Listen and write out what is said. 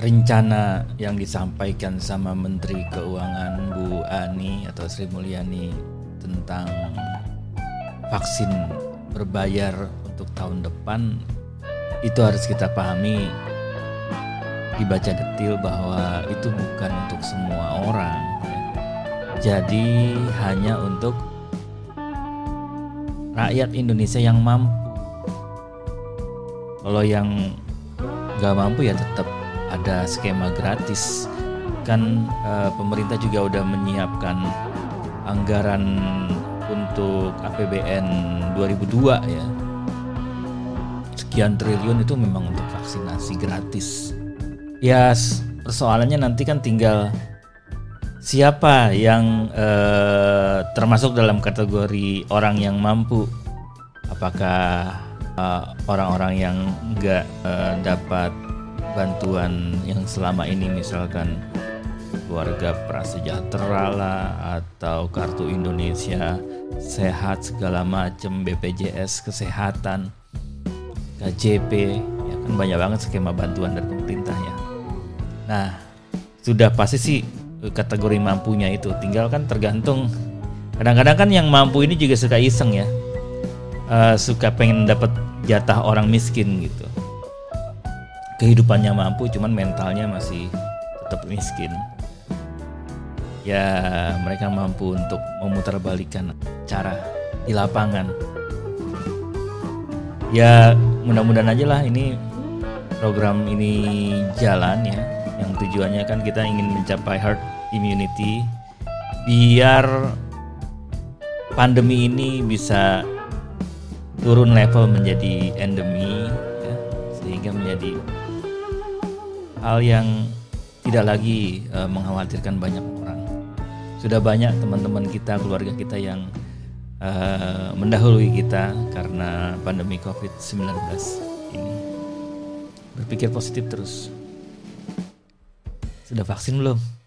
rencana yang disampaikan sama Menteri Keuangan Bu Ani atau Sri Mulyani tentang vaksin berbayar untuk tahun depan itu harus kita pahami dibaca detil bahwa itu bukan untuk semua orang ya. jadi hanya untuk rakyat Indonesia yang mampu kalau yang nggak mampu ya tetap ada skema gratis. Kan eh, pemerintah juga udah menyiapkan anggaran untuk APBN 2002 ya. Sekian triliun itu memang untuk vaksinasi gratis. Ya persoalannya nanti kan tinggal siapa yang eh, termasuk dalam kategori orang yang mampu. Apakah eh, orang-orang yang nggak eh, dapat bantuan yang selama ini misalkan keluarga prasejahtera lah atau kartu Indonesia sehat segala macam BPJS kesehatan KJP ya kan banyak banget skema bantuan dari pemerintah ya. Nah sudah pasti sih kategori mampunya itu. Tinggal kan tergantung. Kadang-kadang kan yang mampu ini juga suka iseng ya. Uh, suka pengen dapat jatah orang miskin gitu kehidupannya mampu cuman mentalnya masih tetap miskin. Ya mereka mampu untuk memutarbalikan cara di lapangan. Ya mudah-mudahan aja lah ini program ini jalan ya. Yang tujuannya kan kita ingin mencapai herd immunity biar pandemi ini bisa turun level menjadi endemi ya, sehingga menjadi hal yang tidak lagi uh, mengkhawatirkan banyak orang. Sudah banyak teman-teman kita, keluarga kita yang uh, mendahului kita karena pandemi COVID-19 ini. Berpikir positif terus. Sudah vaksin belum?